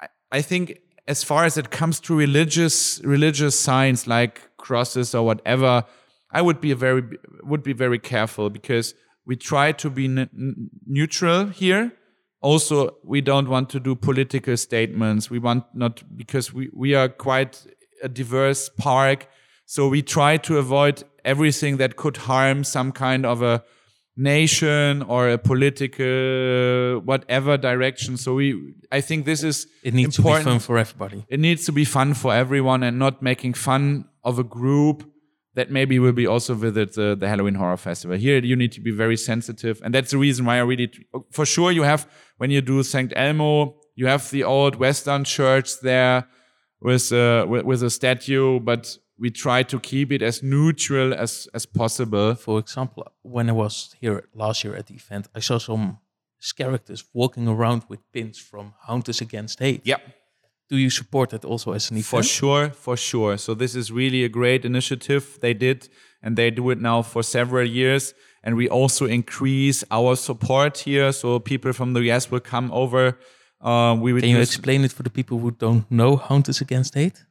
I, I think as far as it comes to religious religious signs like crosses or whatever, I would be a very would be very careful because we try to be neutral here. Also, we don't want to do political statements. We want not because we we are quite a diverse park, so we try to avoid everything that could harm some kind of a nation or a political whatever direction. So we, I think this is It needs important. to be fun for everybody. It needs to be fun for everyone and not making fun of a group that maybe will be also visit the, the Halloween Horror Festival. Here, you need to be very sensitive, and that's the reason why I really, for sure, you have when you do St. Elmo, you have the old Western church there with uh, with, with a statue, but we try to keep it as neutral as as possible. For example, when I was here last year at the event, I saw some characters walking around with pins from Hunters Against Hate. Yep. Do you support that also as an event? For sure, for sure. So this is really a great initiative they did, and they do it now for several years. And we also increase our support here, so people from the US will come over. Uh, we would Can you explain it for the people who don't know Hunters Against Hate?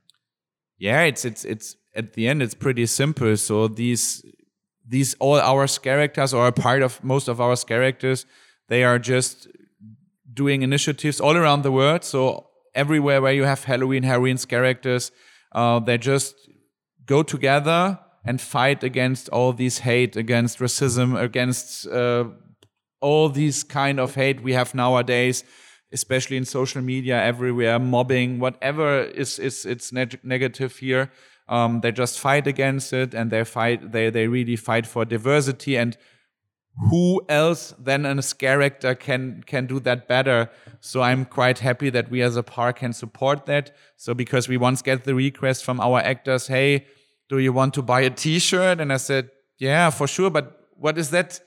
yeah, it's it's it's at the end it's pretty simple. So these these all our characters or a part of most of our characters, they are just doing initiatives all around the world. So everywhere where you have Halloween, Halloween's characters, uh, they just go together and fight against all these hate, against racism, against uh, all these kind of hate we have nowadays, especially in social media, everywhere, mobbing, whatever is is it's neg- negative here. Um, they just fight against it, and they fight. They they really fight for diversity and who else than a character can can do that better? So i'm quite happy that we as a park can support that. So because we once get the request from our actors hey do you want to buy a t-shirt? And i said yeah for sure but what is that?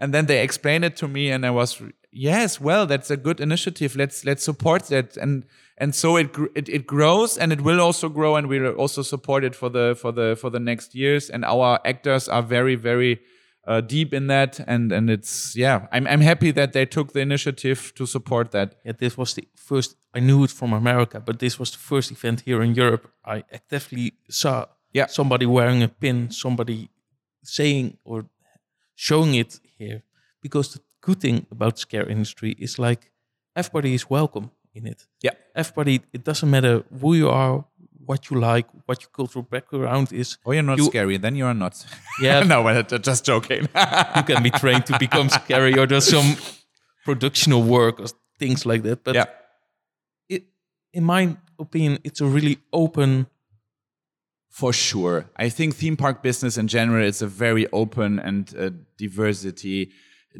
And then they explained it to me and i was yes well that's a good initiative. Let's let's support that. And and so it it, it grows and it will also grow and we'll also support it for the for the for the next years. And our actors are very very uh, deep in that and and it's yeah I'm I'm happy that they took the initiative to support that Yeah, this was the first. I knew it from America, but this was the first event here in Europe. I actively saw Yeah. somebody wearing a pin, somebody saying or showing it here. Because the good thing about scare industry is like everybody is welcome in it. yeah Everybody, it doesn't matter who you are, what you like, what your cultural background is. Oh, you're not You- scary. Then you are not. Yeah. no, but just joking. you can be trained to become scary or there's some productional work or things like that. But yeah. it, in my opinion, it's a really open. For sure. I think theme park business in general is a very open and uh, diversity.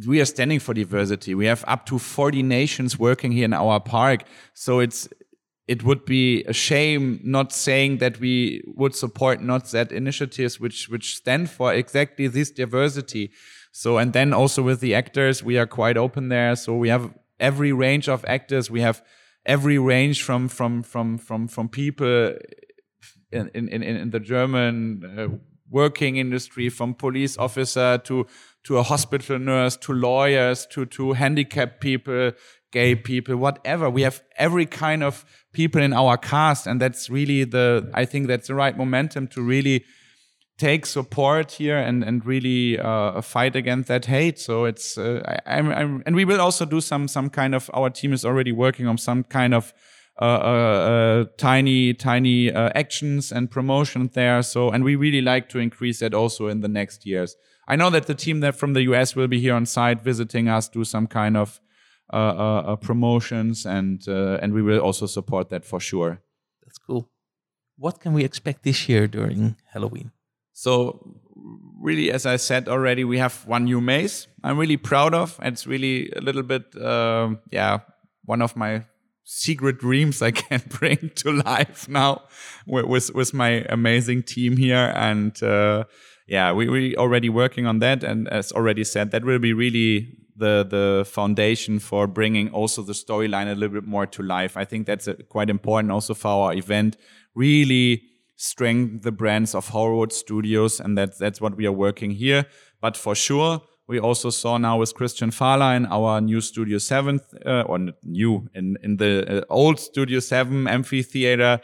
We are standing for diversity. We have up to 40 nations working here in our park. So it's, it would be a shame not saying that we would support not that initiatives which, which stand for exactly this diversity. So, and then also with the actors, we are quite open there. So we have every range of actors. We have every range from, from, from, from, from people in in in, in the German uh, working industry, from police officer to to a hospital nurse to lawyers to to handicapped people, gay people, whatever. We have every kind of people in our cast, and that's really the I think that's the right momentum to really take support here and and really uh, fight against that hate. So it's uh, I, I'm, I'm and we will also do some some kind of our team is already working on some kind of uh, uh, uh, tiny tiny uh, actions and promotion there. So and we really like to increase that also in the next years. I know that the team that from the US will be here on site visiting us, do some kind of uh, uh, uh, promotions, and uh, and we will also support that for sure. That's cool. What can we expect this year during Halloween? So really, as I said already, we have one new maze. I'm really proud of. It's really a little bit, um yeah, one of my secret dreams I can bring to life now with with, with my amazing team here. And uh, yeah, we we already working on that. And as already said, that will be really the the foundation for bringing also the storyline a little bit more to life. I think that's uh quite important also for our event. Really strengthen the brands of Horrorwood Studios, and that's that's what we are working here. But for sure, we also saw now with Christian Farla in our new Studio Seven, uh, or new in in the uh, old Studio Seven amphitheater,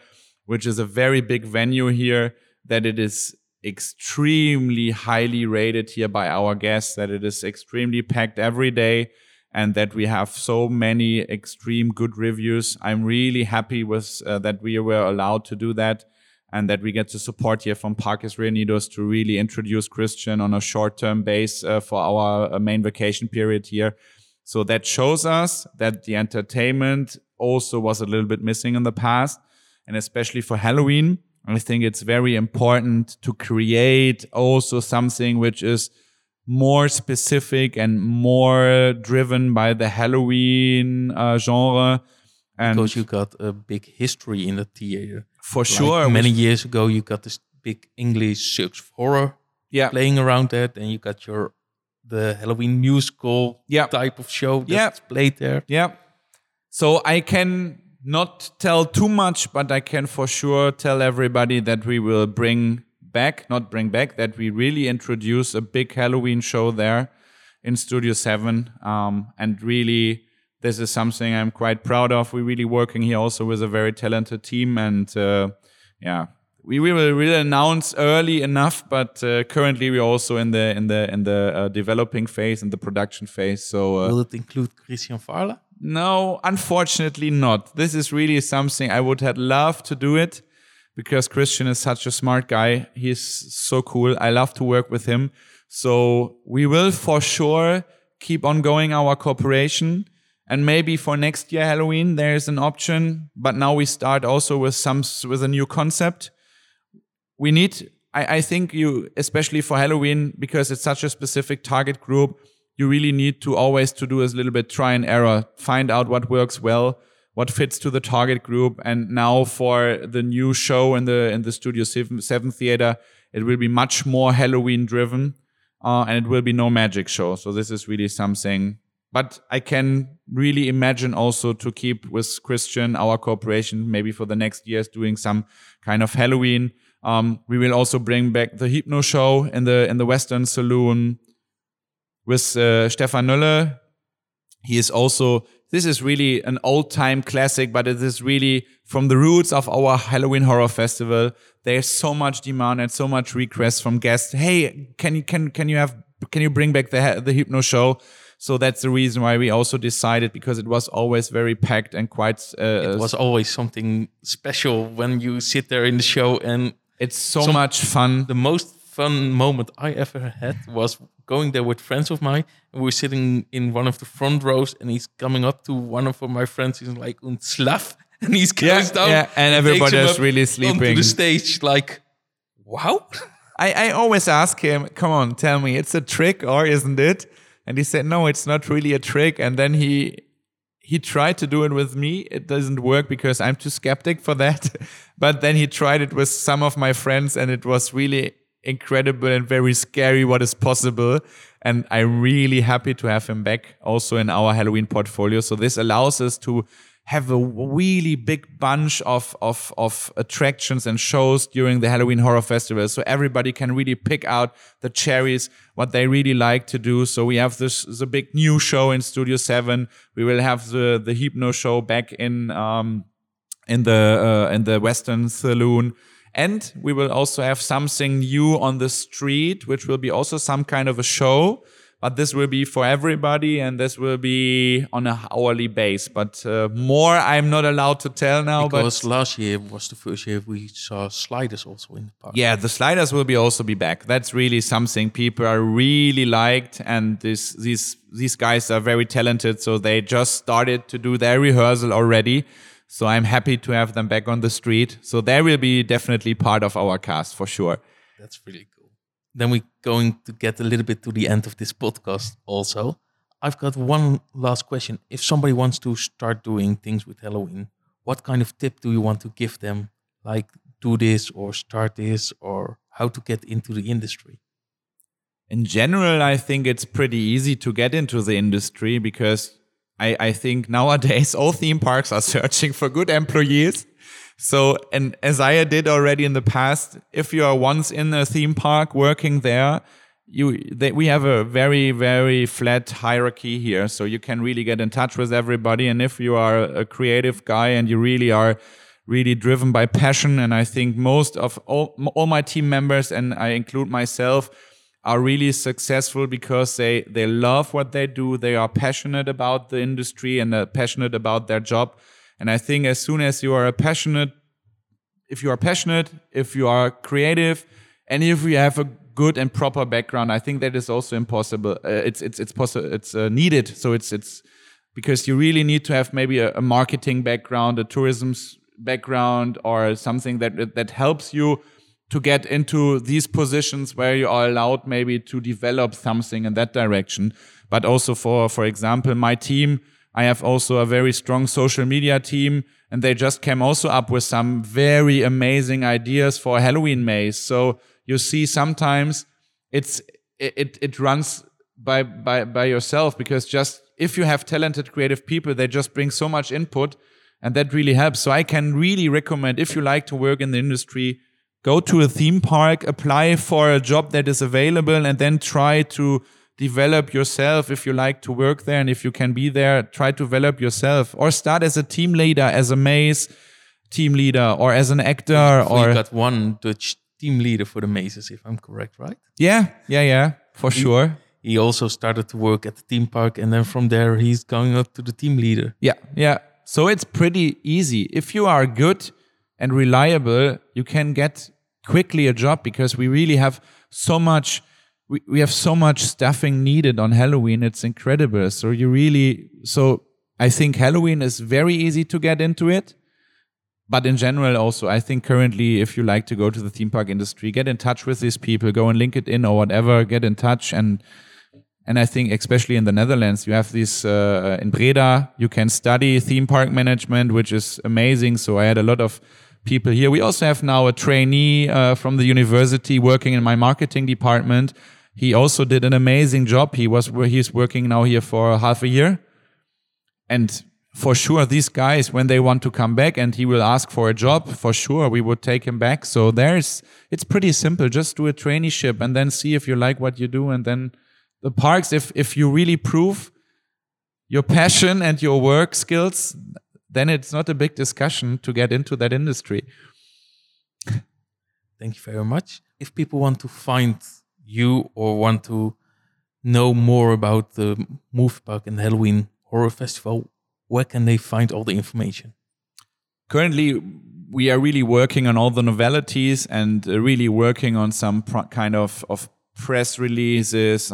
which is a very big venue here, that it is extremely highly rated here by our guests, that it is extremely packed every day, and that we have so many extreme good reviews. I'm really happy with uh, that we were allowed to do that and that we get the support here from Parques Reunidos to really introduce Christian on a short-term base uh, for our uh, main vacation period here. So that shows us that the entertainment also was a little bit missing in the past, and especially for Halloween, I think it's very important to create also something which is more specific and more driven by the Halloween uh, genre. And Because you got a big history in the theater. for Like sure, many years ago, you got this big English of Horror yeah, playing around that, and you got your the Halloween musical Yeah. type of show that's Yeah. played there. Yeah. So I can not tell too much, but I can for sure tell everybody that we will bring back, not bring back, that we really introduce a big Halloween show there in Studio 7. Um, and really, this is something I'm quite proud of. We're really working here also with a very talented team. And uh, yeah, we, will really announce early enough, but uh, currently we're also in the in the in the uh, developing phase, in the production phase. So uh, Will it include Christian Farla? No, unfortunately not. This is really something I would have loved to do it because Christian is such a smart guy. He's so cool. I love to work with him. So we will for sure keep on going our cooperation. And maybe for next year Halloween there is an option, but now we start also with some with a new concept. We need I, I think you especially for Halloween because it's such a specific target group, you really need to always to do a little bit try and error, find out what works well, what fits to the target group. And now for the new show in the in the Studio Seven, Seven Theater, it will be much more Halloween driven, uh, and it will be no magic show. So this is really something. But I can really imagine also to keep with Christian our cooperation maybe for the next years doing some kind of Halloween. Um, we will also bring back the Hypno show in the in the Western Saloon with uh, Stefan Nölle. He is also, this is really an old time classic, but it is really from the roots of our Halloween Horror Festival. There's so much demand and so much requests from guests. Hey, can you, can, can you have, can you bring back the, the Hypno show? So that's the reason why we also decided because it was always very packed and quite. Uh, It was always something special when you sit there in the show and it's so some- much fun. the most fun moment I ever had was going there with friends of mine, and we were sitting in one of the front rows, and he's coming up to one of my friends. He's like, "Und slaf," and he's goes Yeah, down, yeah, and takes everybody him is really onto sleeping. the stage. Like, wow, I, I always ask him, come on, tell me, it's a trick or isn't it? And he said, no, it's not really a trick. And then he he tried to do it with me. It doesn't work because I'm too skeptic for that. but then he tried it with some of my friends, and it was really incredible and very scary what is possible. And I'm really happy to have him back also in our Halloween portfolio. So this allows us to have a really big bunch of, of, of attractions and shows during the Halloween Horror Festival. So everybody can really pick out the cherries, what they really like to do. So we have this, the big new show in Studio 7. We will have the, the Hypno show back in, um, in the, uh, in the Western Saloon. And we will also have something new on the street, which will be also some kind of a show. But this will be for everybody and this will be on a hourly base. But uh, more i'm not allowed to tell now because but last year was the first year we saw sliders also in the park. yeah the sliders will be also be back. That's really something people are really liked and this these these guys are very talented so they just started to do their rehearsal already so i'm happy to have them back on the street so they will be definitely part of our cast for sure That's really cool. Then we're going to get a little bit to the end of this podcast also. I've got one last question. If somebody wants to start doing things with Halloween, what kind of tip do you want to give them? Like do this or start this or how to get into the industry? in general, I think it's pretty easy to get into the industry because I, I think nowadays all theme parks are searching for good employees. So, and as I did already in the past, if you are once in a theme park working there, you they, we have a very very flat hierarchy here, so you can really get in touch with everybody. And if you are a creative guy and you really are really driven by passion, and I think most of all all my team members, and I include myself, are really successful because they they love what they do. They are passionate about the industry and uh, passionate about their job. And I think as soon as you are a passionate, if you are passionate, if you are creative, and if you have a good and proper background, I think that is also impossible. Uh, it's it's it's possible. It's uh, needed. So it's it's because you really need to have maybe a, a marketing background, a tourism background, or something that that helps you to get into these positions where you are allowed maybe to develop something in that direction. But also for for example, my team. I have also a very strong social media team, and they just came also up with some very amazing ideas for Halloween maze. So you see, sometimes it's it it, runs by by by yourself because just if you have talented creative people, they just bring so much input, and that really helps. So I can really recommend if you like to work in the industry, go to a theme park, apply for a job that is available, and then try to develop yourself if you like to work there and if you can be there try to develop yourself or start as a team leader as a maze team leader or as an actor we or got one Dutch team leader for the mazes, if I'm correct, right? yeah yeah yeah for sure He also started to work at the theme park, and then from there he's going up to the team leader. yeah yeah so it's pretty easy if you are good and reliable you can get quickly a job because we really have so much we, we have so much staffing needed on halloween it's incredible so you really so i think halloween is very easy to get into it but in general also i think currently if you like to go to the theme park industry get in touch with these people go and LinkedIn or whatever get in touch and and I think especially in the Netherlands, you have this uh, in Breda. You can study theme park management, which is amazing. So I had a lot of people here. We also have now a trainee uh, from the university working in my marketing department. He also did an amazing job. He was he's working now here for half a year, and for sure these guys when they want to come back and he will ask for a job for sure we would take him back so there's it's pretty simple just do a traineeship and then see if you like what you do and then the parks if if you really prove your passion and your work skills then it's not a big discussion to get into that industry Thank you very much. If people want to find you or want to know more about the Movie Park and Halloween Horror Festival, where can they find all the information? Currently, we are really working on all the novelties and uh, really working on some kind of, of press releases.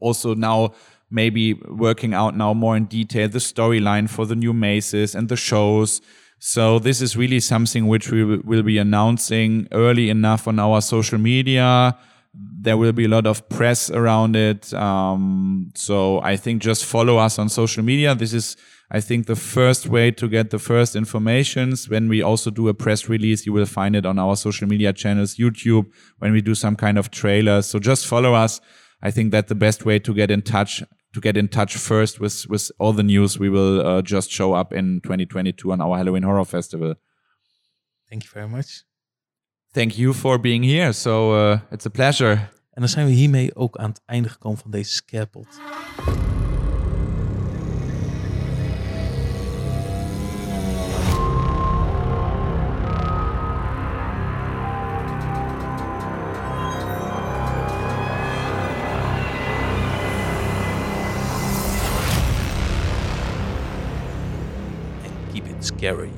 Also now maybe working out now more in detail the storyline for the new mazes and the shows. So this is really something which we will be announcing early enough on our social media. There will be a lot of press around it. Um, so I think just follow us on social media. This is, I think, the first way to get the first informations. When we also do a press release, you will find it on our social media channels, YouTube, when we do some kind of trailer. So just follow us. I think that the best way to get in touch to get in touch first with with all the news we will uh, just show up in 2022 on our Halloween Horror Festival. Thank you very much. Thank you for being here. So uh, it's a pleasure. En dan zijn we hiermee ook aan het einde gekomen van deze Scarepot. Scary.